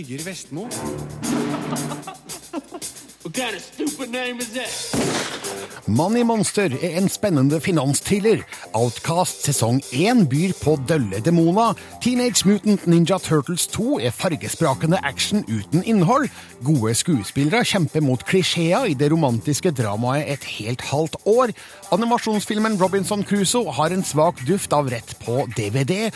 Birger Vestmo. Money Monster er en spennende finansthriller. Outcast sesong 1 byr på dølle demoner. Teenage Mutant Ninja Turtles 2 er fargesprakende action uten innhold. Gode skuespillere kjemper mot klisjeer i det romantiske dramaet Et helt halvt år. Animasjonsfilmen Robinson Crusoe har en svak duft av rett på DVD.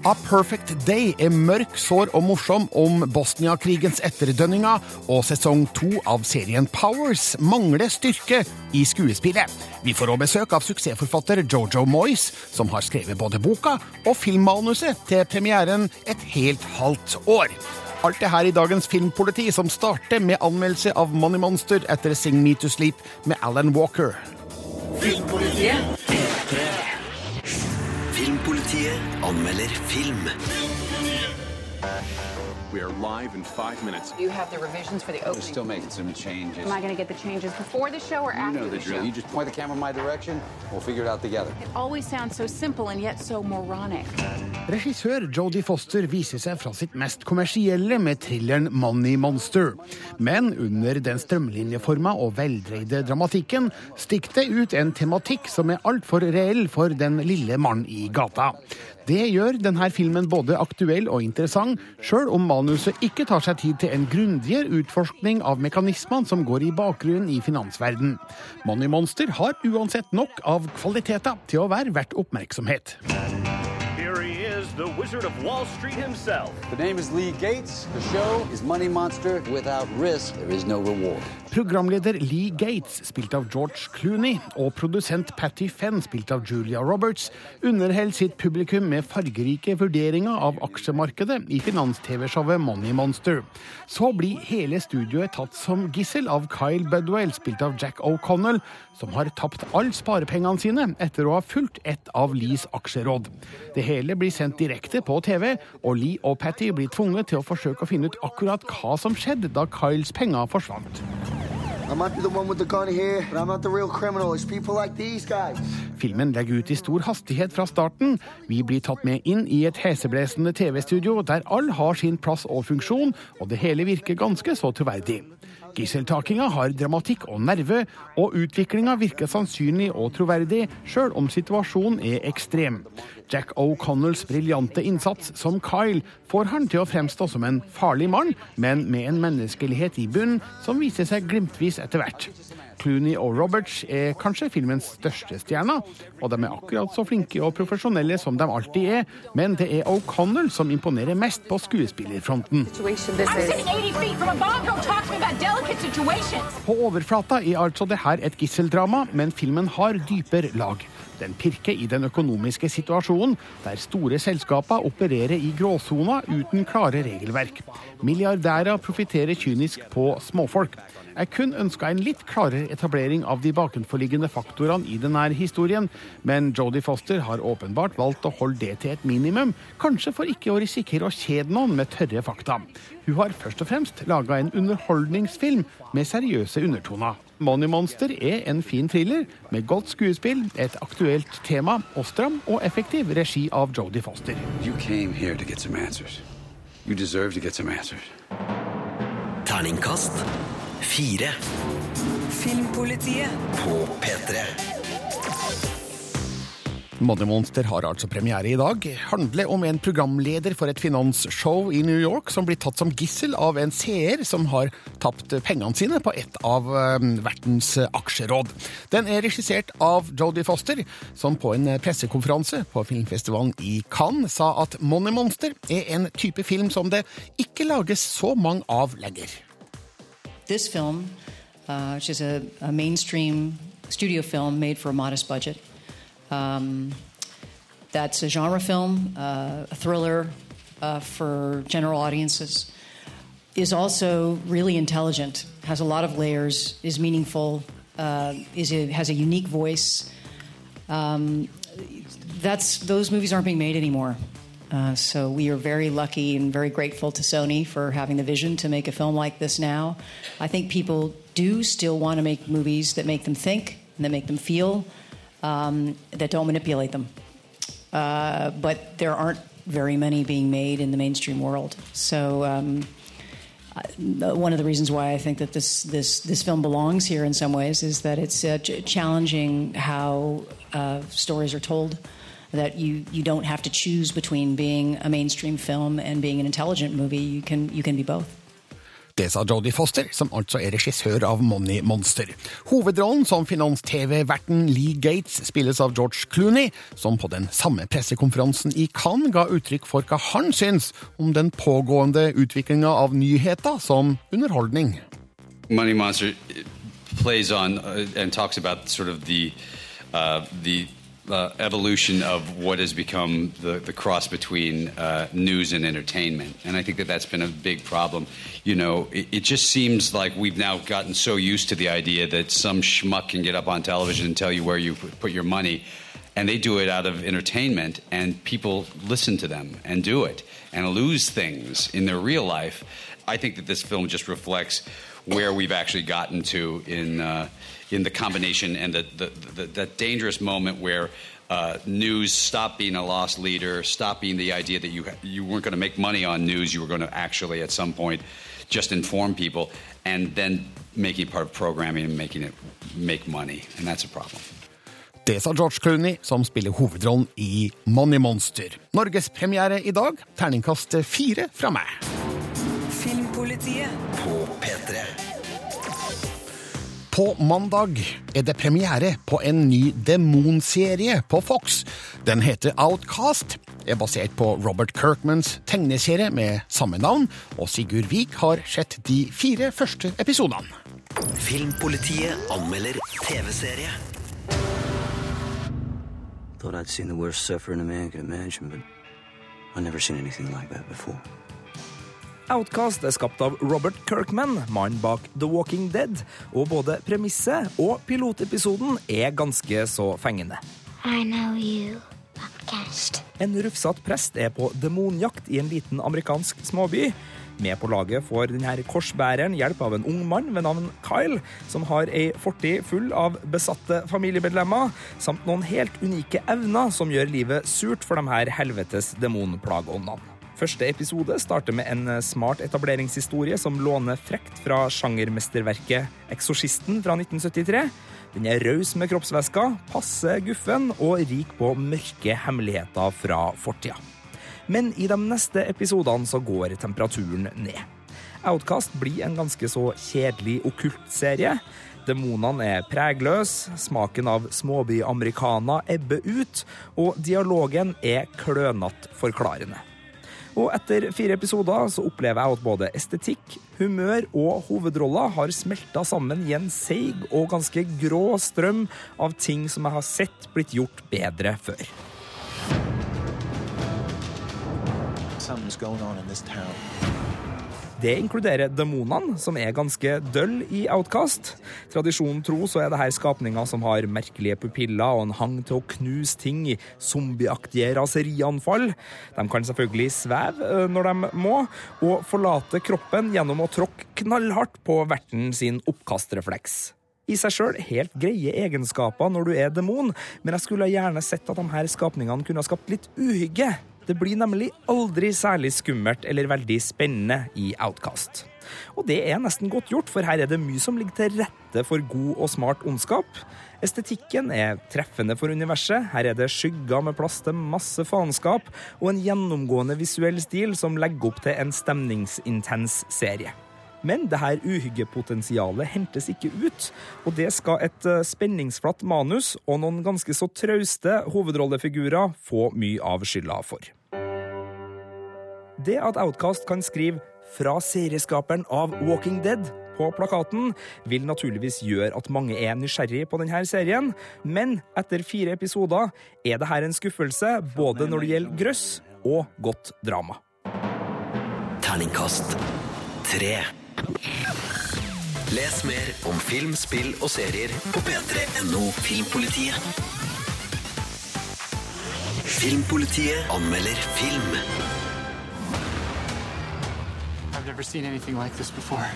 A Perfect Day er mørk, sår og morsom om Bosnia-krigens etterdønninger, og sesong to av serien Powers mangler styrke i skuespillet. Vi får også besøk av suksessforfatter Jojo Moyes, som har skrevet både boka og filmmanuset til premieren et helt halvt år. Alt det her i dagens Filmpoliti, som starter med anmeldelse av Money Monster etter Sing Me To Sleep med Alan Walker. Filmpolitiet Filmpolitiet anmelder film. We are live in five minutes. You have the revisions for the We're still making some changes. Am I going to get the changes before the show or You after the the show? drill. You just point the camera my direction. We'll figure it out together. It always sounds so simple and yet so moronic. Regissør Jodie Foster viser seg fra sitt mest kommersielle med thrilleren Money Monster. Men under den strømlinjeforma og veldreide dramatikken stikker det ut en tematikk som er altfor reell for den lille mannen i gata. Det gjør denne filmen både aktuell og interessant, sjøl om manuset ikke tar seg tid til en grundigere utforskning av mekanismene som går i bakgrunnen i finansverden. Money Monster har uansett nok av kvaliteter til å være verdt oppmerksomhet. Is, the Wizard of Wall Street himself. The name is Lee Gates. The show is Money Monster. Without risk, there is no reward. Programleder Lee Gates, spilt av George Clooney, og produsent Patty Fenn, spilt av Julia Roberts, underholder sitt publikum med fargerike vurderinger av aksjemarkedet i finans-TV-showet Money Monster. Så blir hele studioet tatt som gissel av Kyle Budwell, spilt av Jack O'Connell, som har tapt alle sparepengene sine etter å ha fulgt et av Lees aksjeråd. Det hele blir sendt direkte på TV, og Lee og Patty blir tvunget til å forsøke å finne ut akkurat hva som skjedde da Kyles penger forsvant. Filmen legger ut i stor hastighet fra starten. Vi blir tatt med inn i et heseblesende TV-studio der all har sin plass og funksjon, og det hele virker ganske så troverdig. Gisseltakinga har dramatikk og nerve, og utviklinga virker sannsynlig og troverdig, sjøl om situasjonen er ekstrem. Jack O'Connells briljante innsats som Kyle får han til å fremstå som en farlig mann, men med en menneskelighet i bunnen som viser seg glimtvis etter hvert. Clooney og Roberts er kanskje filmens største stjerner, og de er akkurat så flinke og profesjonelle som de alltid er, men det er O'Connell som imponerer mest på skuespillerfronten. Situation this is. 80 feet from a bomb. Don't talk to me about delicate situations. På overflata er altså det her et gisseldrama, men filmen har dypere lag. Den pirker i den økonomiske situasjonen, der store selskaper opererer i gråsona uten klare regelverk. Milliardærer profitterer kynisk på småfolk. Jeg kun ønska en litt klarere etablering av de bakenforliggende faktorene i denne historien, men Jodie Foster har åpenbart valgt å holde det til et minimum, kanskje for ikke å risikere å kjede noen med tørre fakta. Hun har først og fremst laga en underholdningsfilm med seriøse undertoner. Money Monster er en fin thriller med godt skuespill, et aktuelt tema og stram og effektiv regi av Jodie Foster. You came here to get some answers. You deserve to get some answers. Terningkast fire Filmpolitiet. på P3. Money Monster har altså premiere i dag. Handler om en programleder for et finansshow i New York som blir tatt som gissel av en seer som har tapt pengene sine på et av eh, vertens aksjeråd. Den er regissert av Jodie Foster, som på en pressekonferanse på filmfestivalen i Cannes sa at Money Monster er en type film som det ikke lages så mange av lenger. This film, uh, which is a, a mainstream studio film made for a modest budget, um, that's a genre film, uh, a thriller uh, for general audiences, is also really intelligent, has a lot of layers, is meaningful, uh, is a, has a unique voice. Um, that's those movies aren't being made anymore. Uh, so we are very lucky and very grateful to Sony for having the vision to make a film like this now. I think people do still want to make movies that make them think and that make them feel, um, that don't manipulate them. Uh, but there aren't very many being made in the mainstream world. So um, uh, one of the reasons why I think that this this this film belongs here in some ways is that it's uh, ch- challenging how uh, stories are told. That you you don't have to choose between being a mainstream film and being an intelligent movie. You can you can be both. Det sa Jodie Foster, som altså er regissør av Money Monster. Hovedrollen som finans-TV-verten Lee Gates spilles av George Clooney, som på den samme pressekonferansen i Cannes ga uttrykk for hva han syns om den pågående utviklinga av nyheter som underholdning. Money Monster plays on uh, and talks about sort uh, uh, evolution of what has become the, the cross between uh, news and entertainment. And I think that that's been a big problem. You know, it, it, just seems like we've now gotten so used to the idea that some schmuck can get up on television and tell you where you put your money. And they do it out of entertainment, and people listen to them and do it and lose things in their real life. I think that this film just reflects where we've actually gotten to in uh, in the combination and the, the, the, the dangerous moment where uh, news stopped being a lost leader, stopped being the idea that you you weren't going to make money on news, you were going to actually at some point just inform people, and then making part of programming and making it make money, and that's a problem. Det sa George Clooney, som spiller hovedrollen i Money Monster. Norgespremiere i dag. Terningkast fire fra meg. Filmpolitiet På P3. På mandag er det premiere på en ny demonserie på Fox. Den heter Outcast, er basert på Robert Kirkmans tegneserie med samme navn, og Sigurd Vik har sett de fire første episodene. Filmpolitiet anmelder TV-serie. Thought I'd seen the worst suffering a man could imagine, but I've never seen anything like that before. Outcast er skapt av Robert Kirkman, mannen bak The Walking Dead, og både premisset og pilotepisoden er ganske så fengende. I know you, Outcast. En rufsete prest er på demonjakt i en liten amerikansk småby. Med på laget får denne korsbæreren hjelp av en ung mann ved navn Kyle, som har ei fortid full av besatte familiemedlemmer, samt noen helt unike evner som gjør livet surt for de her helvetes demonplageåndene. Første episode starter med en smart etableringshistorie som låner frekt fra sjangermesterverket Eksorsisten fra 1973. Den er raus med kroppsvæsker, passe guffen og rik på mørke hemmeligheter fra fortida. Men i de neste episodene så går temperaturen ned. Outcast blir en ganske så kjedelig okkultserie. Demonene er pregløse, smaken av småby-americana ebber ut, og dialogen er klønete forklarende. Og etter fire episoder så opplever jeg at både estetikk, humør og hovedroller har smelta sammen i en seig og ganske grå strøm av ting som jeg har sett blitt gjort bedre før. Something's going on in this town. Det inkluderer demonene, som er ganske døll i Outcast. Tradisjonen tro så er det her skapninger som har merkelige pupiller og en hang til å knuse ting i zombieaktige raserianfall. De kan selvfølgelig sveve øh, når de må, og forlate kroppen gjennom å tråkke knallhardt på verten sin oppkastrefleks. I seg sjøl helt greie egenskaper når du er demon, men jeg skulle gjerne sett at de her skapningene kunne ha skapt litt uhygge. Det blir nemlig aldri særlig skummelt eller veldig spennende i Outcast. Og det er nesten godt gjort, for her er det mye som ligger til rette for god og smart ondskap. Estetikken er treffende for universet. Her er det skygger med plass til masse faenskap, og en gjennomgående visuell stil som legger opp til en stemningsintens serie. Men det her uhyggepotensialet hentes ikke ut, og det skal et spenningsflatt manus og noen ganske så trauste hovedrollefigurer få mye av skylda for. Det at Outcast kan skrive 'fra serieskaperen av Walking Dead' på plakaten, vil naturligvis gjøre at mange er nysgjerrig på denne serien, men etter fire episoder er det her en skuffelse, både når det gjelder grøss og godt drama. Terningkast tre. Les mer om film, spill og serier på p3.no Filmpolitiet. Filmpolitiet anmelder film. I've never seen anything like this before.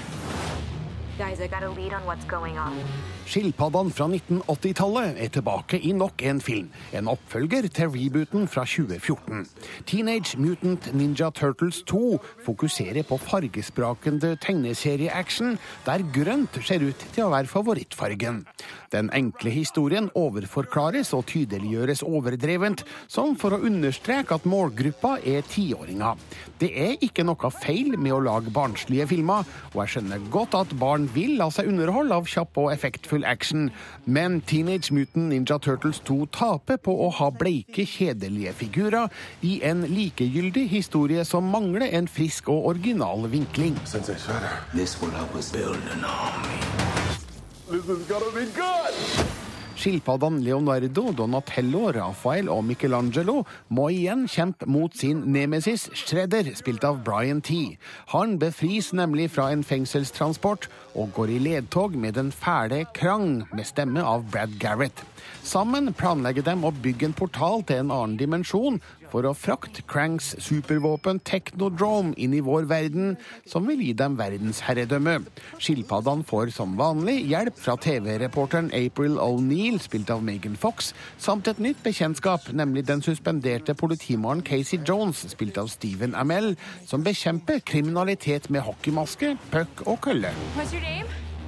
Guys, I got a lead on what's going on. Skilpaddene fra 1980-tallet er tilbake i nok en film. En oppfølger til rebooten fra 2014. Teenage Mutant Ninja Turtles 2 fokuserer på fargesprakende tegneserieaction, der grønt ser ut til å være favorittfargen. Den enkle historien overforklares og tydeliggjøres overdrevent, som for å understreke at målgruppa er tiåringer. Det er ikke noe feil med å lage barnslige filmer, og jeg skjønner godt at barn vil la seg underholde av kjapp og effektfull action, men Teenage Mutant Ninja Turtles 2 taper på å ha bleike, kjedelige figurer i en likegyldig historie som mangler en frisk og original vinkling. This will help us build an army. This is gonna be good! Skilpaddene Leonardo, Donatello, Rafael og Michelangelo må igjen kjempe mot sin nemesis Shredder, spilt av Brian T. Han befris nemlig fra en fengselstransport og går i ledtog med den fæle Krang, med stemme av Brad Garrett. Sammen planlegger de å bygge en portal til en annen dimensjon for å frakte Cranks supervåpen Technodrome inn i vår verden, som vil gi dem verdensherredømme. Skilpaddene får som vanlig hjelp fra TV-reporteren April O'Neill, spilt av Megan Fox, samt et nytt bekjentskap, nemlig den suspenderte politimannen Casey Jones, spilt av Stephen Amell, som bekjemper kriminalitet med hockeymaske, puck og kølle.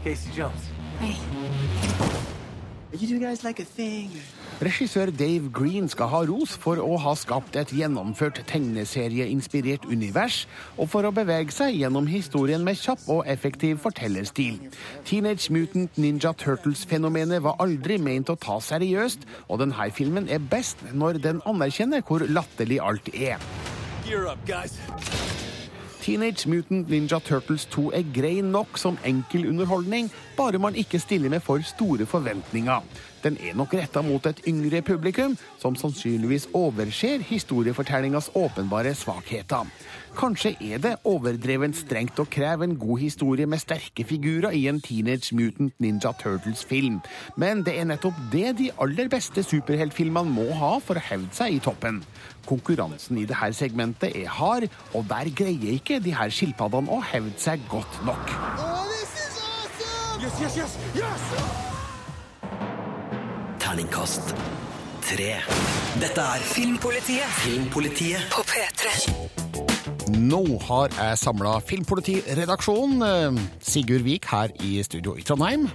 Casey Jones. Hey. Regissør Dave Green skal ha ros for å ha skapt et gjennomført tegneserieinspirert univers, og for å bevege seg gjennom historien med kjapp og effektiv fortellerstil. Teenage Mutant Ninja Turtles-fenomenet var aldri ment å ta seriøst, og denne filmen er best når den anerkjenner hvor latterlig alt er. Gear up, guys. Teenage Mutant Ninja Turtles 2 er grei nok som enkel underholdning, bare man ikke stiller med for store forventninger. Den er nok retta mot et yngre publikum, som sannsynligvis overser historiefortellingas åpenbare svakheter. Kanskje er det overdrevent strengt å kreve en god historie med sterke figurer i en Teenage Mutant Ninja Turtles-film, men det er nettopp det de aller beste superheltfilmene må ha for å hevde seg i toppen. Konkurransen i dette segmentet er hard, og der greier ikke de her skilpaddene å hevde seg godt nok. Yes, yes, yes, yes! Terningkast tre. Dette er Filmpolitiet. Filmpolitiet På P3. Nå har jeg samla Filmpolitiredaksjonen. eh, Sigurd Vik her i studio i Trondheim.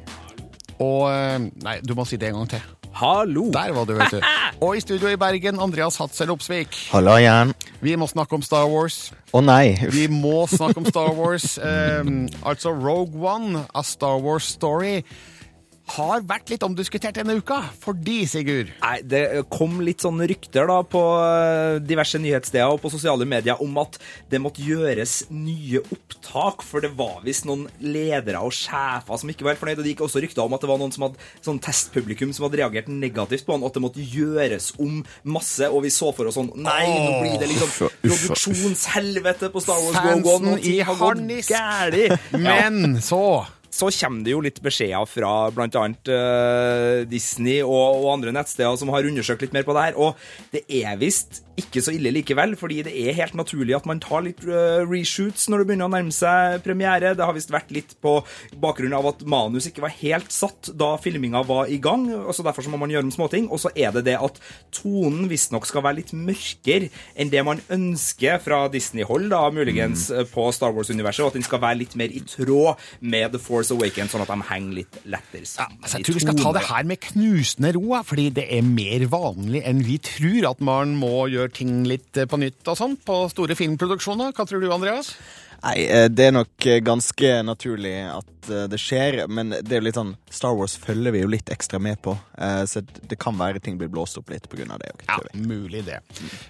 Og eh, Nei, du må si det en gang til. Hallo! Der var du, vet du. Og i studio i Bergen, Andreas Hatzel Opsvik. Hallo igjen. Vi må snakke om Star Wars. Å nei. Vi må snakke om Star Wars. Um, altså Rogue One, A Star Wars Story, har vært litt omdiskutert denne uka. Fordi, Sigurd Nei, Det kom litt sånn rykter da på eh, diverse nyhetssteder og på sosiale medier om at det måtte gjøres nye opptak, for det var visst noen ledere og sjefer som ikke var helt fornøyd. Og det gikk også rykter om at det var noen som hadde sånn testpublikum som hadde reagert negativt på han, og at det måtte gjøres om masse. Og vi så for oss sånn Nei, nå blir det liksom produksjonshelvete på Star Wars Go Go! Fansen i harnisk. Men så så kommer det jo litt beskjeder fra bl.a. Uh, Disney og, og andre nettsteder som har undersøkt litt mer på det her. Og det er visst ikke så ille likevel, fordi det er helt naturlig at man tar litt uh, reshoots når det begynner å nærme seg premiere. Det har visst vært litt på bakgrunn av at manus ikke var helt satt da filminga var i gang. og så Derfor så må man gjøre om småting. Og så er det det at tonen visstnok skal være litt mørkere enn det man ønsker fra Disney-hold, da muligens, Mm. eh, på Star Wars-universet, og at den skal være litt mer i tråd med The Force Awakens, sånn at de henger litt lettere sammen. Altså, jeg tror vi skal ta det her med knusende ro, fordi det er mer vanlig enn vi tror at man må gjøre ting litt eh, på nytt og sånn på store filmproduksjoner. Hva tror du, Andreas? Nei, eh, det er nok eh, ganske naturlig at eh, det skjer, men det er jo litt sånn Star Wars følger vi jo litt ekstra med på, så det kan være ting blir blåst opp litt av det. Ja, mulig det.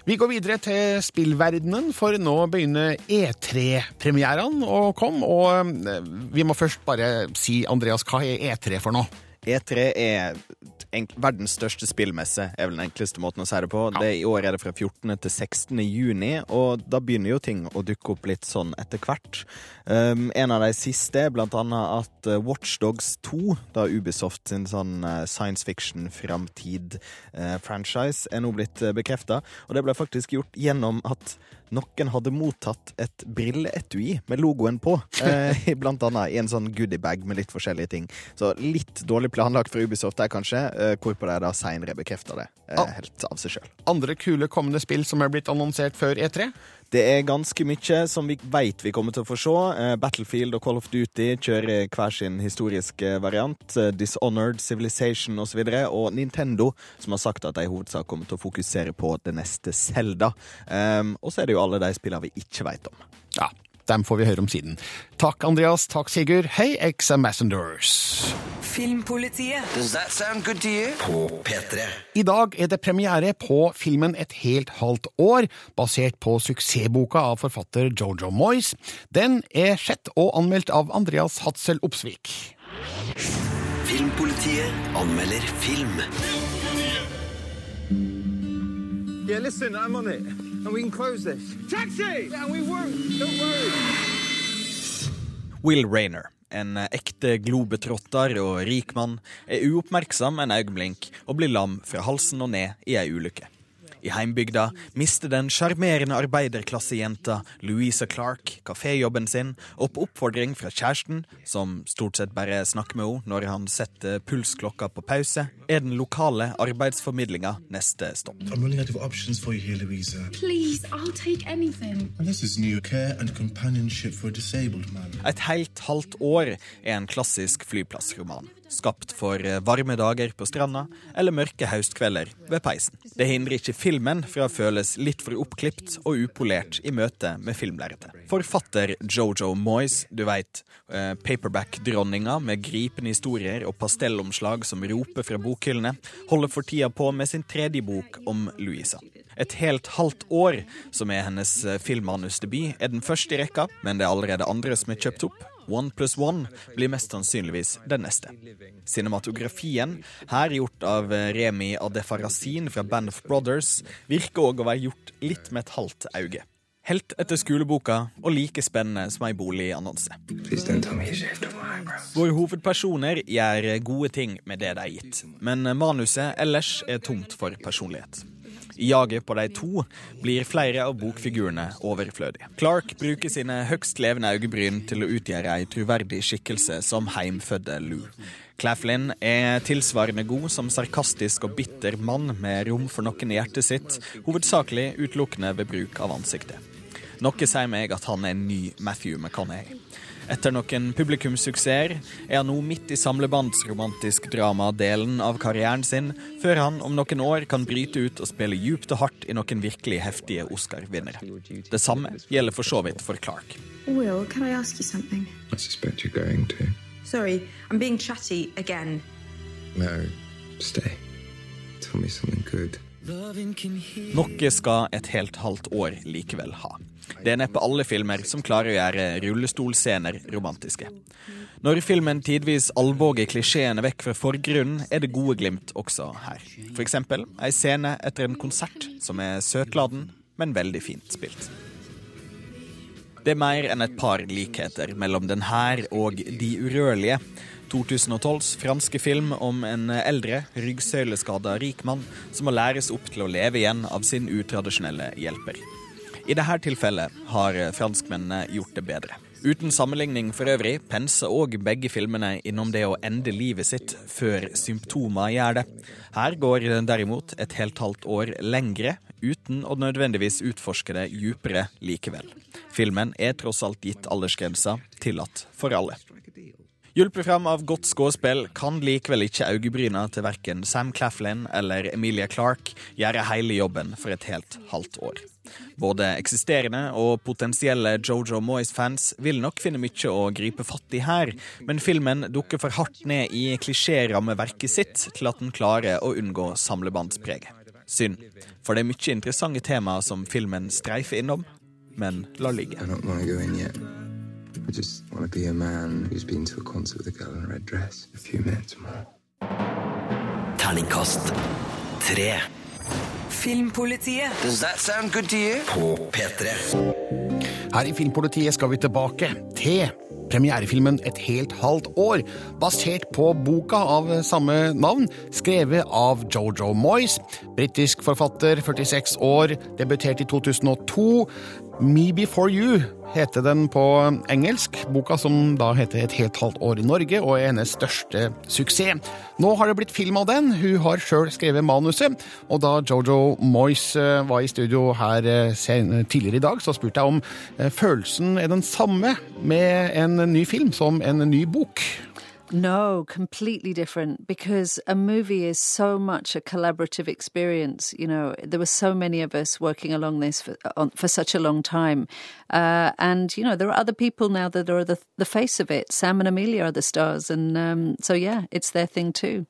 Vi går videre til spillverdenen, for nå begynner E3-premierene å komme. Og vi må først bare si, Andreas, hva er E3 for noe? E3 er verdens største spillmesse, er vel den enkleste måten å si det på. Det I år er det fra 14. til 16. juni, og da begynner jo ting å dukke opp litt sånn etter hvert. Um, en av de siste er blant annet at uh, Watchdogs 2, da Ubisoft sin sånn uh, science fiction-framtid-franchise, er nå blitt bekrefta. Og det ble faktisk gjort gjennom at noen hadde mottatt et brilleetui med logoen på. Eh, blant annet i en sånn goodiebag med litt forskjellige ting. Så litt dårlig planlagt fra Ubisoft der, kanskje, eh, hvorpå de da seinere bekrefter det eh, helt av seg sjøl. Andre kule kommende spill som er blitt annonsert før E3? Det er ganske mye som vi veit vi kommer til å få se. Eh, Battlefield og Call of Duty kjører hver sin historiske variant. Eh, Dishonored, Civilization osv. Og, så videre, og Nintendo, som har sagt at de i hovedsak kommer til å fokusere på det neste Zelda. Um, og så er det jo alle de spillene vi ikke veit om. Ja, dem får vi høre om siden. Takk, Andreas. Takk, Sigurd. Hei, ex-ambassadors. Filmpolitiet. Does that sound good to you? På P3. I dag er det premiere på filmen Et helt halvt år, basert på suksessboka av forfatter Jojo Moyes. Den er sett og anmeldt av Andreas Hatzel Opsvik. Filmpolitiet anmelder film. Yeah, listen, I'm on it. And we can close this. Taxi! Yeah, we won't. Don't worry. Will Rayner, en ekte globetrotter og rik mann, er uoppmerksom en øyeblink og blir lam fra halsen og ned i ei ulykke. I heimbygda mister den sjarmerende arbeiderklassejenta Louisa Clark kaféjobben sin, og på oppfordring fra kjæresten, som stort sett bare snakker med henne når han setter pulsklokka på pause, er den lokale arbeidsformidlinga neste stopp. I'm running out of options for you here, Please, I'll take anything. And this is new care and companionship for a disabled man. Et helt halvt år er en klassisk flyplassroman. Skapt for varme dager på stranda eller mørke høstkvelder ved peisen. Det hindrer ikke filmen fra å føles litt for oppklipt og upolert i møte med filmlerretet. Forfatter Jojo Moyes, du veit, eh, paperback-dronninga med gripende historier og pastellomslag som roper fra bokhyllene, holder for tida på med sin tredje bok om Louisa. Et helt halvt år, som er hennes eh, filmmanusdebut, er den første i rekka, men det er allerede andre som er kjøpt opp. One Plus one blir mest sannsynligvis den neste. Cinematografien, her gjort av eh, Remi Adefarasin fra Band of Brothers, virker òg å være gjort litt med et halvt auge. Helt etter skoleboka og like spennende som ei boligannonse. Våre hovedpersoner gjør gode ting med det de er gitt, men manuset ellers er tomt for personlighet. Jaget på de to blir flere av bokfigurene overflødige. Clark bruker sine høgst levende øyebryn til å utgjøre ei troverdig skikkelse som heimfødde Lou. Claflin er tilsvarende god som sarkastisk og bitter mann med rom for noen i hjertet sitt, hovedsakelig utelukkende ved bruk av ansiktet. Noe sier meg at han er en ny Matthew McConaughey. Etter noen publikumssuksesser er han nå midt i samlebandsromantisk drama-delen av karrieren sin, før han om noen år kan bryte ut og spille djupt og hardt i noen virkelig heftige Oscar-vinnere. Det samme gjelder for så vidt for Clark. Will, can I ask you something? I suspect you're going to. Sorry, I'm being chatty again. No, stay. Tell me something good. Noe skal et helt halvt år likevel ha. Det er neppe alle filmer som klarer å gjøre rullestolscener romantiske. Når filmen tidvis alvorger klisjeene vekk fra forgrunnen, er det gode glimt også her. Eksempel ei scene etter en konsert som er søtladen, men veldig fint spilt. Det er mer enn et par likheter mellom den her og De urørlige. 2012s franske film om en eldre, ryggsøyleskada rik mann som må læres opp til å leve igjen av sin utradisjonelle hjelper. I dette tilfellet har franskmennene gjort det bedre. Uten sammenligning for øvrig penser òg begge filmene innom det å ende livet sitt før symptomer gjør det. Her går den derimot et helt halvt år lengre, uten å nødvendigvis utforske det djupere likevel. Filmen er tross alt gitt aldersgrensa tillatt for alle. Hjulpet fram av godt skuespill kan likevel ikke øyebryna til verken Sam Claflin eller Emilia Clarke gjøre hele jobben for et helt halvt år. Både eksisterende og potensielle Jojo Moyes-fans vil nok finne mye å gripe fatt i her, men filmen dukker for hardt ned i klisjérammeverket sitt til at den klarer å unngå samlebandspreget. Synd, for det er mye interessante temaer som filmen streifer innom, men lar ligge. I don't I just want to be a man who's been to a concert with a girl in a red dress. A few minutes more. terningkast tre. Filmpolitiet. Does that sound good to you? På P3. Her i Filmpolitiet skal vi tilbake til premierefilmen Et helt halvt år, basert på boka av samme navn, skrevet av Jojo Moyes, britisk forfatter, 46 år, debutert i 2002. Me Before You heter den på engelsk, boka som da heter Et helt halvt år i Norge, og er hennes største suksess. Nå har det blitt film av den, hun har sjøl skrevet manuset, og da Jojo Moyes eh, var i studio her eh, tidligere i dag, så spurte jeg om eh, følelsen er den samme med en ny film som en ny bok. No, completely different because a movie is so much a collaborative experience. You know, there were so many of us working along this for, on, for such a long time. Uh, and, you know, there are other people now that are the, the face of it. Sam and Amelia are the stars. And um, so, yeah, it's their thing too.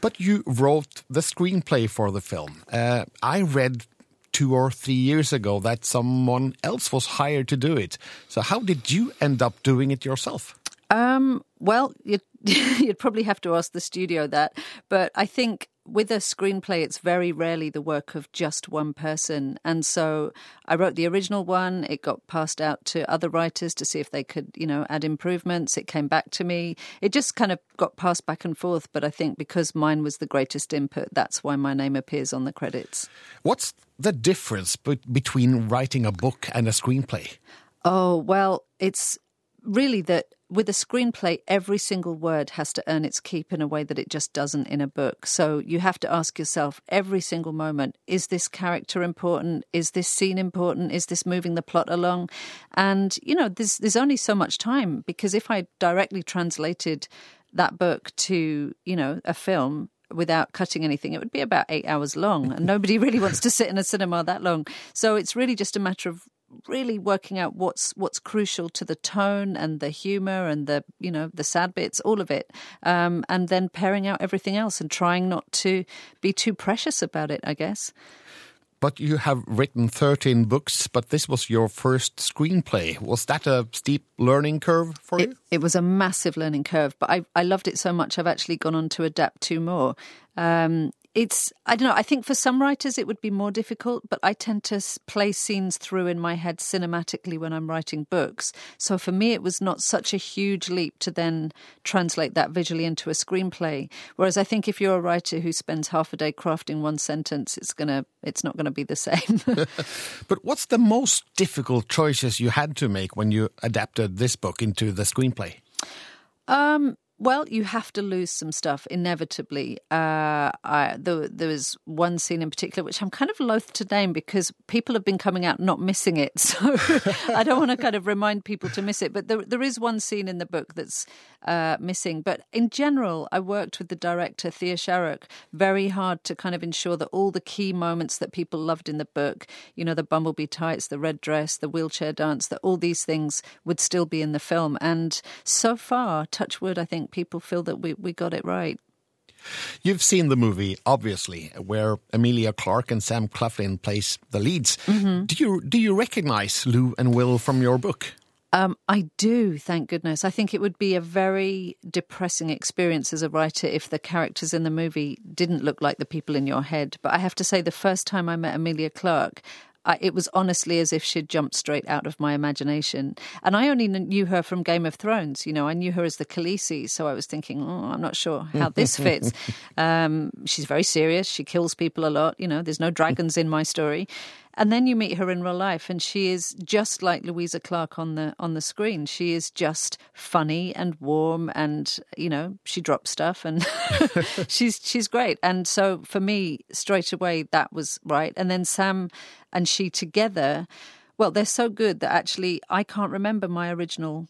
But you wrote the screenplay for the film. Uh, I read two or three years ago that someone else was hired to do it. So how did you end up doing it yourself? Um, well, you'd, you'd probably have to ask the studio that. But I think with a screenplay, it's very rarely the work of just one person. And so I wrote the original one. It got passed out to other writers to see if they could, you know, add improvements. It came back to me. It just kind of got passed back and forth. But I think because mine was the greatest input, that's why my name appears on the credits. What's the difference be- between writing a book and a screenplay? Oh, well, it's really that with a screenplay, every single word has to earn its keep in a way that it just doesn't in a book. So you have to ask yourself every single moment is this character important? Is this scene important? Is this moving the plot along? And, you know, there's, there's only so much time because if I directly translated that book to, you know, a film, without cutting anything, it would be about eight hours long. And nobody really wants to sit in a cinema that long. So it's really just a matter of really working out what's what's crucial to the tone and the humor and the you know the sad bits all of it um, and then pairing out everything else and trying not to be too precious about it i guess But you have written 13 books, but this was your first screenplay. Was that a steep learning curve for it, you? it was a massive learning curve but I, I loved it so much i've actually gone on to adapt two more um, it's i don't know i think for some writers it would be more difficult but i tend to play scenes through in my head cinematically when i'm writing books. So for me it was not such a huge leap to then translate that visually into a screenplay. Whereas i think if you're a writer who spends half a day crafting one sentence it's gonna it's not gonna be the same. But what's the most difficult choices you had to make when you adapted this book into the screenplay? Um, well, you have to lose some stuff inevitably. Uh, I, there, was one scene in particular which I'm kind of loath to name because people have been coming out not missing it, so I don't want to kind of remind people to miss it. But there, there is one scene in the book that's uh, missing. But in general, I worked with the director Thea Sharrock very hard to kind of ensure that all the key moments that people loved in the book, you know, the bumblebee tights, the red dress, the wheelchair dance, that all these things would still be in the film. And so far, touch wood, I think people feel that we, we got it right. You've seen the movie, obviously, where Amelia Clark and Sam Claflin plays the leads. Mhm. Do you do you recognize Lou and Will from your book? Um, I do, thank goodness. I think it would be a very depressing experience as a writer if the characters in the movie didn't look like the people in your head. But I have to say, the first time I met Amelia Clark, I, it was honestly as if she'd jumped straight out of my imagination. And I only knew her from Game of Thrones. You know, I knew her as the Khaleesi, so I was thinking, oh, I'm not sure how this fits. um, she's very serious. She kills people a lot. You know, there's no dragons in my story. And then you meet her in real life, and she is just like Louisa Clark on the on the screen. She is just funny and warm, and you know she drops stuff, and she's she's great. And so for me, straight away, that was right. And then Sam and she together, well, they're so good that actually I can't remember my original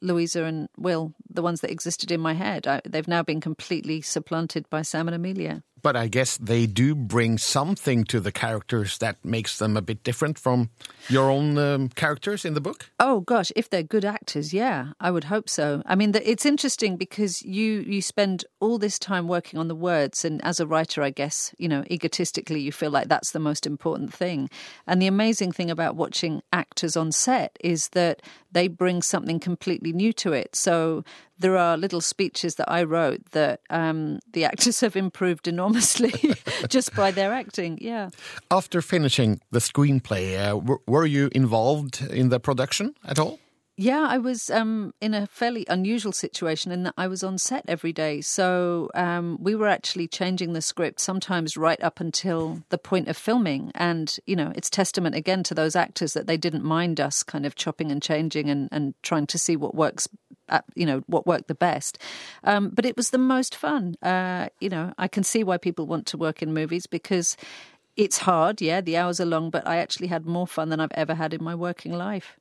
Louisa and Will, the ones that existed in my head. I, they've now been completely supplanted by Sam and Amelia. But I guess they do bring something to the characters that makes them a bit different from your own um, characters in the book. Oh gosh, if they're good actors, yeah, I would hope so. I mean, the, it's interesting because you you spend all this time working on the words, and as a writer, I guess you know, egotistically, you feel like that's the most important thing. And the amazing thing about watching actors on set is that they bring something completely new to it. So there are little speeches that I wrote that um, the actors have improved enormously just by their acting. Yeah. After finishing the screenplay, uh, w- were you involved in the production at all? Yeah, I was um, in a fairly unusual situation in that I was on set every day. So um, we were actually changing the script sometimes right up until the point of filming. And, you know, it's testament again to those actors that they didn't mind us kind of chopping and changing and, and trying to see what works. You know what worked the best, um, but it was the most fun. Uh, you know, I can see why people want to work in movies because it's hard. Yeah, the hours are long, but I actually had more fun than I've ever had in my working life.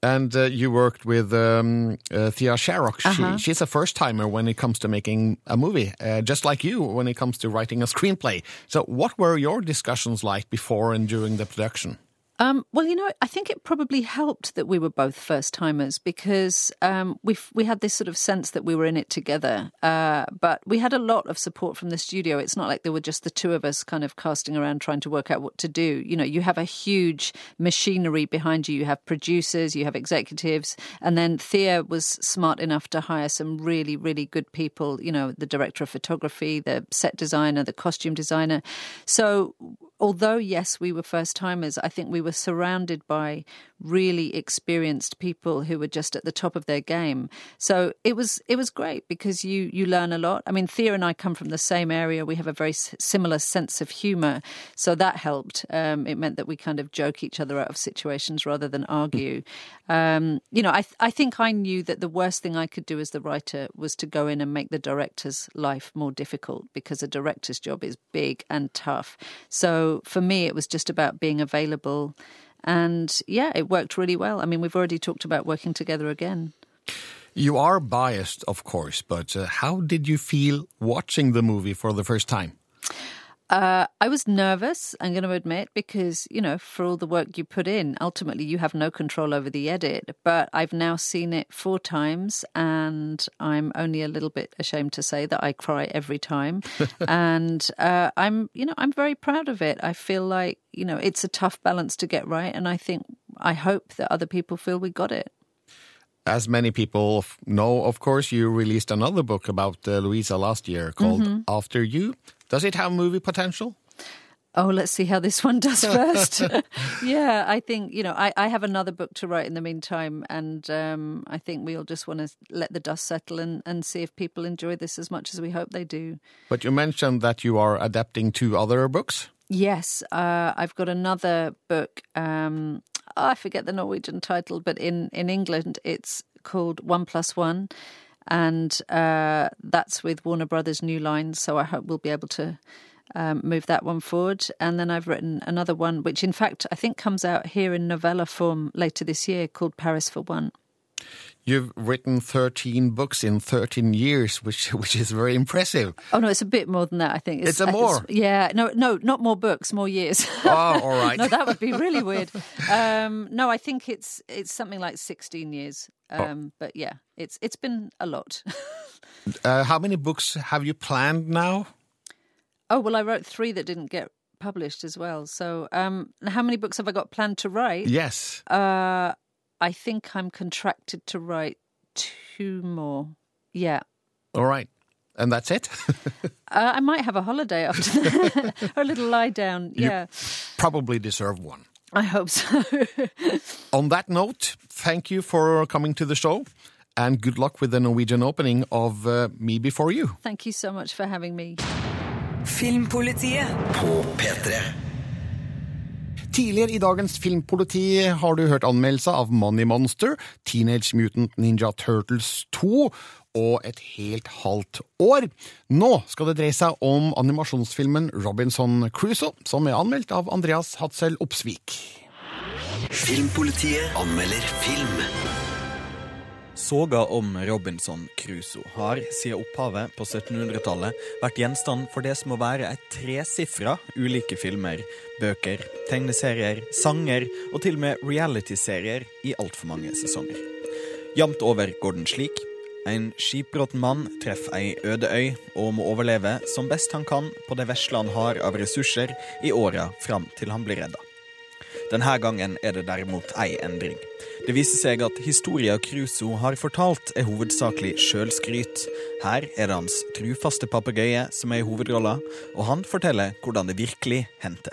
And uh, you worked with um, uh, Thea Sharrock. Uh-huh. She's a first timer when it comes to making a movie, uh, just like you when it comes to writing a screenplay. So, what were your discussions like before and during the production? Um, well, you know, I think it probably helped that we were both first timers because um, we we had this sort of sense that we were in it together. Uh, but we had a lot of support from the studio. It's not like there were just the two of us kind of casting around trying to work out what to do. You know, you have a huge machinery behind you. You have producers, you have executives, and then Thea was smart enough to hire some really, really good people. You know, the director of photography, the set designer, the costume designer. So although yes we were first timers i think we were surrounded by really experienced people who were just at the top of their game. So it was it was great because you you learn a lot. I mean thea and i come from the same area. We have a very similar sense of humor. So that helped. Um, it meant that we kind of joke each other out of situations rather than argue. Um, you know I, th- I think i knew that the worst thing i could do as the writer was to go in and make the director's life more difficult because a director's job is big and tough. So for me, it was just about being available. And yeah, it worked really well. I mean, we've already talked about working together again. You are biased, of course, but uh, how did you feel watching the movie for the first time? Uh, I was nervous, I'm going to admit, because, you know, for all the work you put in, ultimately you have no control over the edit. But I've now seen it four times, and I'm only a little bit ashamed to say that I cry every time. and uh, I'm, you know, I'm very proud of it. I feel like, you know, it's a tough balance to get right. And I think, I hope that other people feel we got it. As many people know, of course, you released another book about uh, Louisa last year called Mhm. After You. Does it have movie potential? Oh, let's see how this one does first. yeah, I think, you know, I, I have another book to write in the meantime, and um, I think we all just want to let the dust settle and, and see if people enjoy this as much as we hope they do. But you mentioned that you are adapting two other books. Yes, uh, I've got another book. Um, I forget the Norwegian title, but in, in England it's called One Plus One. And uh, that's with Warner Brothers New Line. So I hope we'll be able to um, move that one forward. And then I've written another one, which in fact I think comes out here in novella form later this year called Paris for One. You've written 13 books in 13 years, which which is very impressive. Oh no, it's a bit more than that. I think It's a more? yeah, no, no, not more books, more years. Oh, all right. no, that would be really weird. Um, no, I think it's it's something like sixteen years. Oh. Um, But yeah, it's it's been a lot. Uh, how many books have you planned now? oh well, I wrote three that didn't get published as well. So um, how many books have I got planned to write? Yes. Uh, I think I'm contracted to write two more. Yeah. All right. And that's it? Uh, I might have a holiday after that, or a little lie down. You- Yeah, Probably deserve one. I hope so. On that note, thank you for coming to the show, and good luck with the Norwegian opening of uh, Me Before You. Thank you so much for having me. Filmpolitiet På P3. Tidligere i dagens Filmpoliti har du hørt anmeldelser av Money Monster, Teenage Mutant Ninja Turtles 2 og Et helt halvt år. Nå skal det dreie seg om animasjonsfilmen Robinson Crusoe, som er anmeldt av Andreas Hatzel Opsvik. Filmpolitiet anmelder film. Soga om Robinson Crusoe har siden opphavet på 1700-tallet vært gjenstand for det som må være et tresifra ulike filmer, bøker, tegneserier, sanger og til og med reality-serier i altfor mange sesonger. Jamt over går den slik. En skipbråten mann treffer ei øde øy og må overleve som best han kan på det vesle han har av ressurser i åra fram til han blir redda. Denne gangen er det derimot ei endring. Det viser seg at historia Crusoe har fortalt, er hovedsakelig sjølskryt. Her er det hans trufaste papegøye som er i hovedrolla, og han forteller hvordan det virkelig hendte.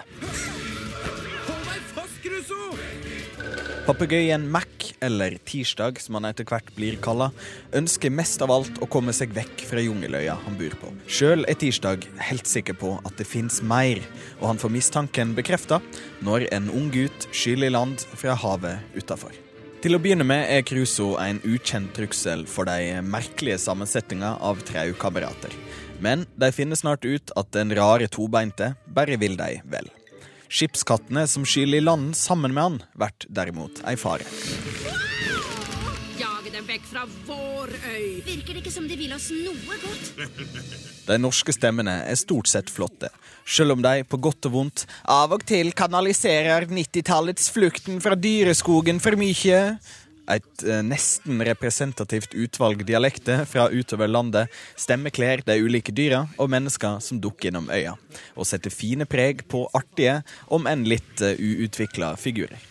Papegøyen Mac, eller Tirsdag som han etter hvert blir kalla, ønsker mest av alt å komme seg vekk fra jungeløya han bor på. Sjøl er Tirsdag helt sikker på at det fins mer, og han får mistanken bekrefta når en ung gutt skyller i land fra havet utafor. Til å begynne med er Crusoe en ukjent trussel for de merkelige sammensetninga av traukamerater. Men de finner snart ut at den rare tobeinte bare vil de vel. Skipskattene som skyller i land sammen med han, blir derimot ei fare. Dem vekk fra vår øy. Virker det ikke som de vil oss noe godt? De norske stemmene er stort sett flotte, selv om de på godt og vondt av og til kanaliserer 90-tallets flukten fra dyreskogen for mye. Et eh, nesten representativt utvalg dialekter fra utover landet stemmekler de ulike dyra og mennesker som dukker innom øya, og setter fine preg på artige, om enn litt uh, uutvikla figurer.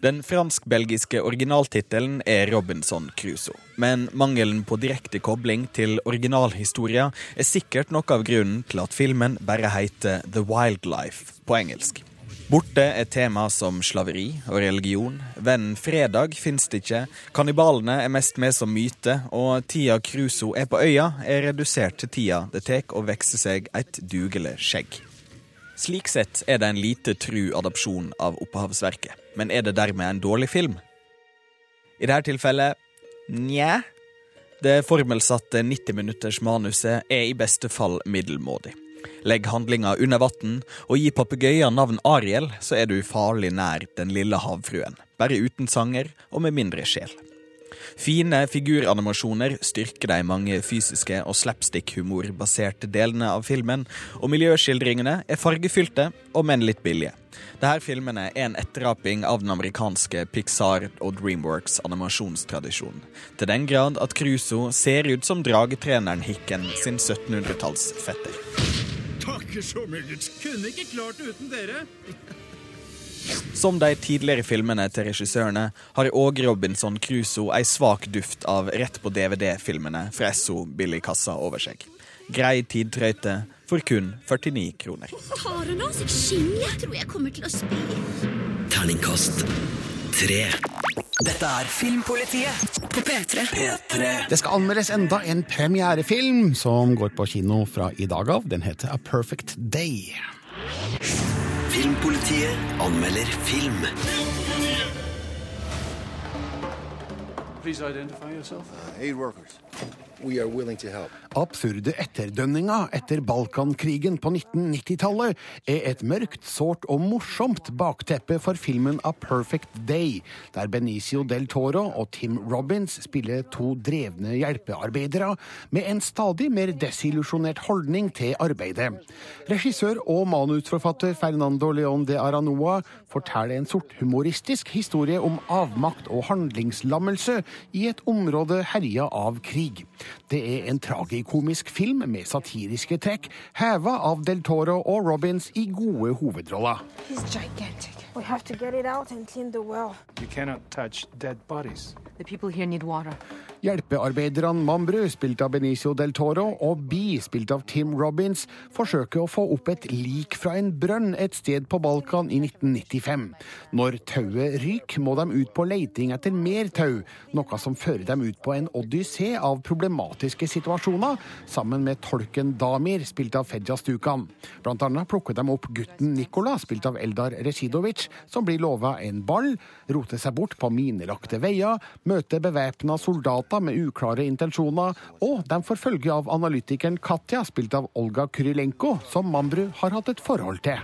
Den fransk-belgiske originaltittelen er Robinson Crusoe. Men mangelen på direkte kobling til originalhistoria er sikkert noe av grunnen til at filmen bare heter The Wildlife på engelsk. Borte er tema som slaveri og religion. Vennen Fredag fins det ikke. Kannibalene er mest med som myte, og tida Crusoe er på øya, er redusert til tida det tar å vokse seg et dugelig skjegg. Slik sett er det en lite tru adopsjon av opphavsverket. Men er det dermed en dårlig film? I dette tilfellet nja. Det formelsatte 90 minutters manuset er i beste fall middelmådig. Legg handlinga under vann og gi papegøyen navn Ariel, så er du farlig nær den lille havfruen. Bare uten sanger og med mindre sjel. Fine figuranimasjoner styrker de mange fysiske og slapstick-humorbaserte delene av filmen, og miljøskildringene er fargefylte, om enn litt billige. Disse filmene er en etteraping av den amerikanske Pixar og Dreamworks animasjonstradisjon. Til den grad at Crusoe ser ut som dragetreneren Hicken sin 1700-tallsfetter. Takker så meget. Kunne ikke klart det uten dere. Som de tidligere filmene til regissørene har òg Robinson Crusoe ei svak duft av rett på DVD-filmene fra Esso billigkassa over seg. Grei tidtrøyte for kun 49 kroner. Tar hun av seg skinn? Jeg tror jeg kommer til å spy. Terningkast tre. Dette er Filmpolitiet på P3. Det skal anmeldes enda en premierefilm som går på kino fra i dag av. Den heter A Perfect Day. Filmpolitiet anmelder film. Please identify yourself. Aid workers. Absurde etterdønninger etter Balkankrigen på 1990-tallet er et mørkt, sårt og morsomt bakteppe for filmen A Perfect Day, der Benicio del Toro og Tim Robbins spiller to drevne hjelpearbeidere med en stadig mer desillusjonert holdning til arbeidet. Regissør og manusforfatter Fernando León de Aranoa forteller en sort humoristisk historie om avmakt og handlingslammelse i et område herja av krig. Det er en tragikomisk film med satiriske trekk, heva av Del Toro og Robins i gode hovedroller. He's gigantic. We have to get it out and clean the well. Hjelpearbeiderne Mambru, spilt av Benicio del Toro, og Bee, spilt av Tim Robbins, forsøker å få opp et lik fra en brønn et sted på Balkan i 1995. Når tauet ryker, må de ut på leiting etter mer tau, noe som fører dem ut på en odyssé av problematiske situasjoner, sammen med tolken Damir, spilt av Fedja Stukan. Blant annet plukker de opp gutten Nikola, spilt av Eldar Residovic, som blir lova en ball, roter seg bort på minelagte veier, møter bevæpna soldater med uklare intensjoner, og de får følge av analytikeren Katja, spilt av Olga Krylenko, som Mambru har hatt et forhold til.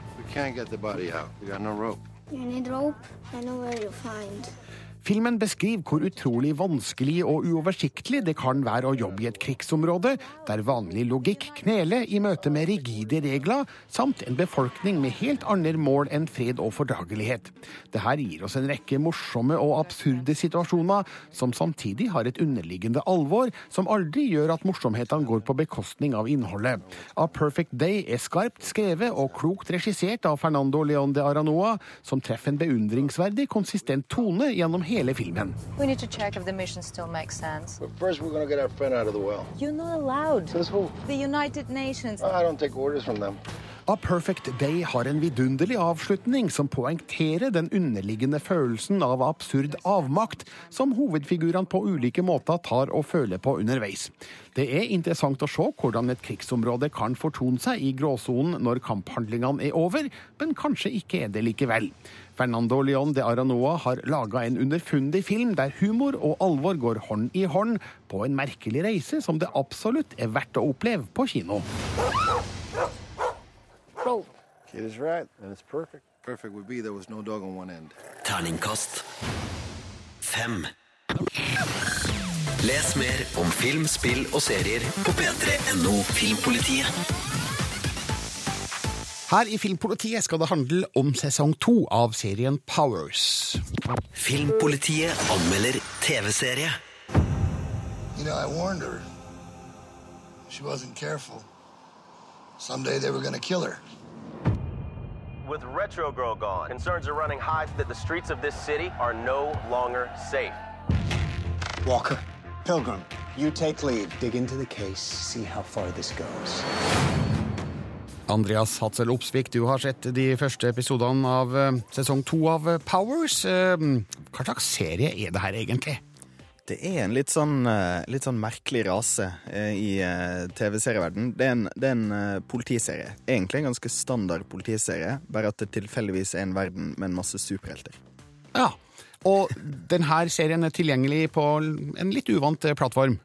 Filmen beskriver hvor utrolig vanskelig og uoversiktlig det kan være å jobbe i et krigsområde, der vanlig logikk kneler i møte med rigide regler, samt en befolkning med helt andre mål enn fred og fordragelighet. Dette gir oss en rekke morsomme og absurde situasjoner, som samtidig har et underliggende alvor, som aldri gjør at morsomhetene går på bekostning av innholdet. A Perfect Day er skarpt skrevet og klokt regissert av Fernando León de Aranoa, som treffer en beundringsverdig konsistent tone gjennom hele hele filmen. We need to check if the mission still makes sense. But first, we're gonna get our friend out of the well. You're not allowed. Says who? The United Nations. I don't take orders from them. A Perfect Day har en vidunderlig avslutning som poengterer den underliggende følelsen av absurd avmakt som hovedfigurene på ulike måter tar og føler på underveis. Det er interessant å se hvordan et krigsområde kan fortone seg i gråsonen når kamphandlingene er over, men kanskje ikke er det likevel. Fernando Leon de Aranoa har laga en underfundig film der humor og alvor går hånd i hånd på en merkelig reise som det absolutt er verdt å oppleve på kino. Roll. Kid is right, perfect. Perfect be no dog on one end. Terningkast fem. Les mer om film, spill og serier på p3.no Filmpolitiet. Her i Filmpolitiet skal det handle om sesong to av serien Powers. Filmpolitiet anmelder TV-serie. You know, I warned her. She wasn't careful. Someday they were gonna kill her. With Retro Girl gone, concerns are running high that the streets of this city are no longer safe. Walker, Pilgrim, you take lead. Dig into the case, see how far this goes. Andreas Hatzel Opsvik, du har sett de første episodene av eh, sesong to av eh, Powers. Eh, Hva slags serie er det her egentlig? Det er en litt sånn, litt sånn merkelig rase i eh, TV-serieverden. Det en, det er en politiserie. Egentlig en ganske standard politiserie, bare at det tilfeldigvis er en verden med en masse superhelter. Ja, og denne serien er tilgjengelig på en litt uvant plattform.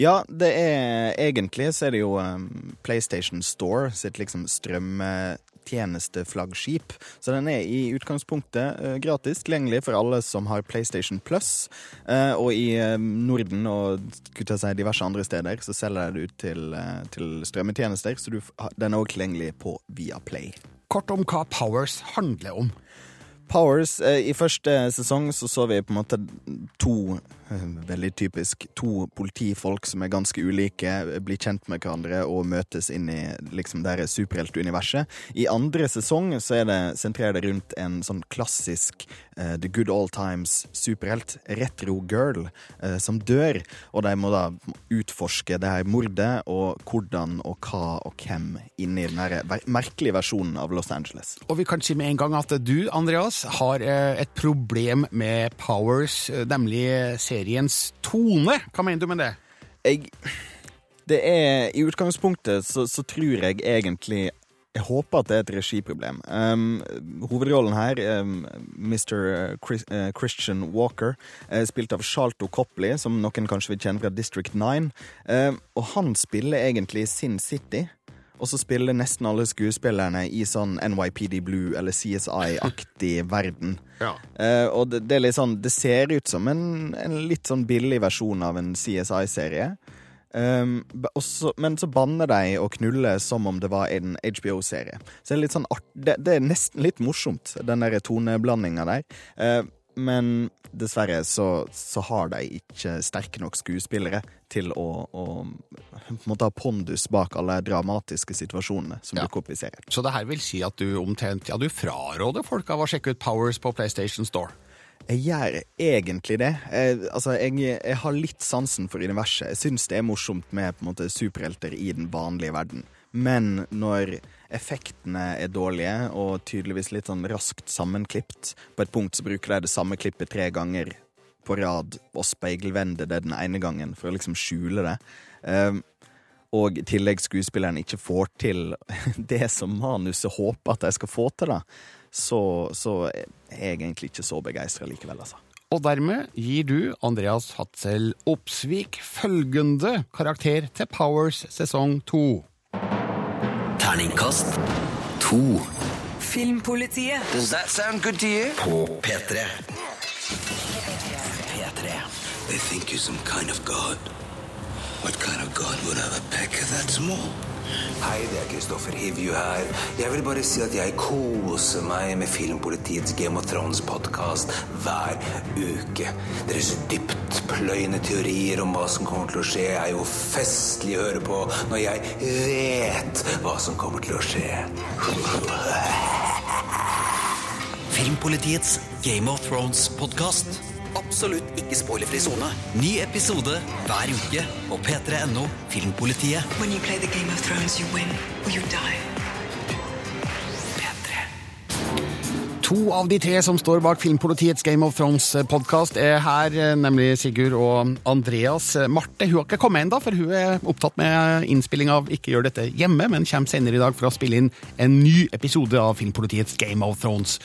Ja, det er egentlig så er det jo um, PlayStation Store sitt liksom strømtjenesteflaggskip. Så den er i utgangspunktet uh, gratis tilgjengelig for alle som har PlayStation Plus. Uh, og i uh, Norden og si, diverse andre steder så selger de det ut til, eh, til strømmetjenester, så du, den er også tilgjengelig på Viaplay. Kort om hva Powers handler om. Powers, eh, I første sesong så så vi på en måte to eh, veldig typisk to politifolk som er ganske ulike, eh, blir kjent med hverandre og møtes inn i liksom det superheltuniverset. I andre sesong så er det, sentrerer rundt en sånn klassisk uh, The Good All Times superhelt, Retro Girl, uh, som dør. Og de må da utforske det her mordet og hvordan og hva og hvem inni den her merkelige versjonen av Los Angeles. Og vi kan si med en gang at du, Andreas, har eh, et problem med Powers, eh, nemlig seriens tone. Hva mener du med det? Jeg Det er I utgangspunktet så, så tror jeg egentlig jeg håper at det er et regiproblem. Um, hovedrollen her, um, Mr. Chris, uh, Christian Walker, er spilt av Charlto Copley, som noen kanskje vil kjenne fra District 9. Um, og han spiller egentlig Sin City. Og så spiller nesten alle skuespillerne i sånn NYPD Blue eller CSI-aktig verden. Ja. Uh, og det, det er litt sånn Det ser ut som en, en litt sånn billig versjon av en CSI-serie. Um, også, men så banner de og knuller som om det var en HBO-serie. Så det er litt sånn art, det, det er nesten litt morsomt, den der toneblandinga der. Eh, men dessverre så, så har de ikke sterke nok skuespillere til å, å på en måte ha pondus bak alle dramatiske situasjonene som dukker opp i serien. Så det her vil si at du omtrent ja, du fraråder folk av å sjekke ut Powers på PlayStation Store? Jeg gjør egentlig det. Jeg, altså, jeg, jeg har litt sansen for universet. Jeg syns det er morsomt med på en måte, superhelter i den vanlige verden. Men når effektene er dårlige og tydeligvis litt sånn raskt sammenklipt På et punkt så bruker de det samme klippet tre ganger på rad og speilvender det den ene gangen for å liksom skjule det. Um, og i tillegg skuespilleren ikke får til det som manuset håper at de skal få til, da, så, så er jeg egentlig ikke så begeistra likevel, altså. Og dermed gir du Andreas Hatzel Opsvik følgende karakter til Powers sesong to. Terningkast to. Filmpolitiet. Does that sound good to you? På P3. P3. They think you're some kind of god. What kind of god would have a pecker that small? Hei, det er Kristoffer Hivju her. Jeg vil bare si at jeg koser meg med Filmpolitiets Game of Thrones-podkast hver uke. Deres dyptpløyende teorier om hva som kommer til å skje, er jo festlig å høre på når jeg vet hva som kommer til å skje. Filmpolitiets Game of Thrones-podkast. Absolutt ikke spoilerfri sone. Ny episode hver uke på p3.no Filmpolitiet. When you play the Game of Thrones, you win or you die. To av de tre som står bak Filmpolitiets Game of Thrones-podkast, er her, eh, nemlig Sigurd og Andreas. Marte hun har ikke kommet ennå, for hun er opptatt med innspilling av Ikke gjør dette hjemme, men kommer senere i dag for å spille inn en ny episode av Filmpolitiets Game of Thrones.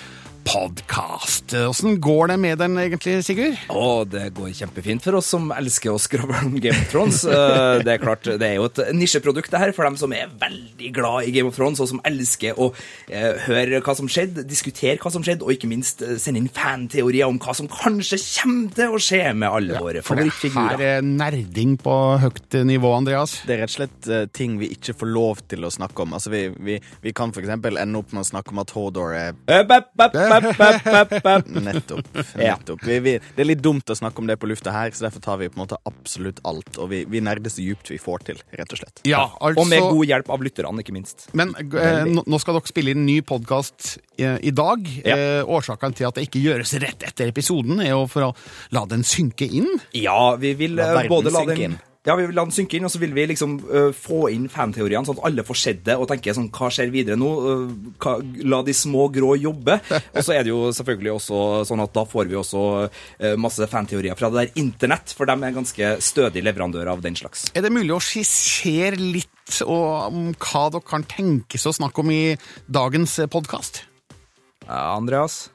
Podkast. Åssen går det med den egentlig, Sigurd? Å, det går kjempefint for oss som elsker å skravle om Game of Thrones. Eh, Det er klart, det er jo et nisjeprodukt det her for dem som er veldig glad i Game of Thrones, og som elsker å eh, høre hva som skjedde, diskutere hva som skjedde, og ikke minst eh, sende inn fanteorier om hva som kanskje kommer til å skje med alle våre For det favorittfigurer. her er nerding på høyt nivå, Andreas. Det er rett og slett ting vi ikke får lov til å snakke om. Altså, vi, vi, vi kan for eksempel ende opp med å snakke om at Hodor er øp, øp, øp, øp. Nettopp. Nettopp. Vi, vi, det er litt dumt å snakke om det på lufta her, så derfor tar vi på en måte absolutt alt. Og vi, vi nerder så djupt vi får til, rett og slett. Ja, altså Og med god hjelp av lytterne, ikke minst. Men eh, nå skal dere spille inn ny podkast eh, i dag. Ja. Eh, årsaken til at det ikke gjøres rett etter episoden, er jo for å la den synke inn. Ja, vi vil La eh, både la synke den inn. Ja, vi vil la den synke inn, og så vil vi liksom uh, få inn fanteoriene, sånn at alle får sett det og tenker sånn, hva skjer videre nå? Uh, hva, la de små grå jobbe. Og så er det jo selvfølgelig også sånn at da får vi også uh, masse fanteorier fra det der internett, for de er ganske stødige leverandører av den slags. Er det mulig å skissere litt og, om hva dere kan tenkes å snakke om i dagens podkast? Ja, Andreas?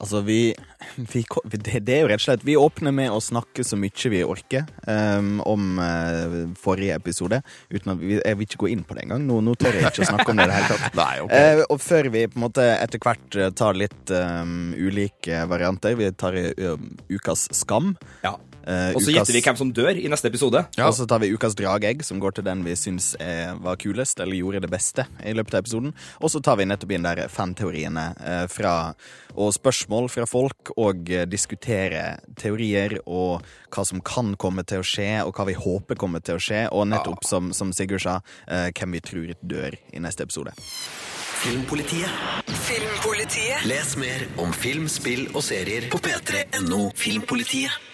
Altså, vi, vi det, det er jo rett og slett Vi åpner med å snakke så mye vi orker um, om uh, forrige episode. Uten at vi, Jeg vil ikke gå inn på det engang. Nå, nå tør jeg ikke å snakke om det i det hele tatt. Nei, okay. uh, og før vi på en måte etter hvert eh, tar litt um, ulike varianter Vi tar uh, ukas skam. Ja. Eh, Og så ukas- gjetter vi hvem som dør i neste episode. Og så tar vi ukas dragegg, som går til den vi syns er, var kulest, eller gjorde det beste i løpet av episoden. Og så tar vi nettopp inn der fanteoriene uh, fra, og spørsmål fra folk, og uh, diskutere teorier og hva som kan komme til å skje, og hva vi håper kommer til å skje, og nettopp, som, som Sigurd sa, eh, hvem vi tror dør i neste episode. Filmpolitiet. Filmpolitiet. Les mer om film, spill og serier på p3.no Filmpolitiet.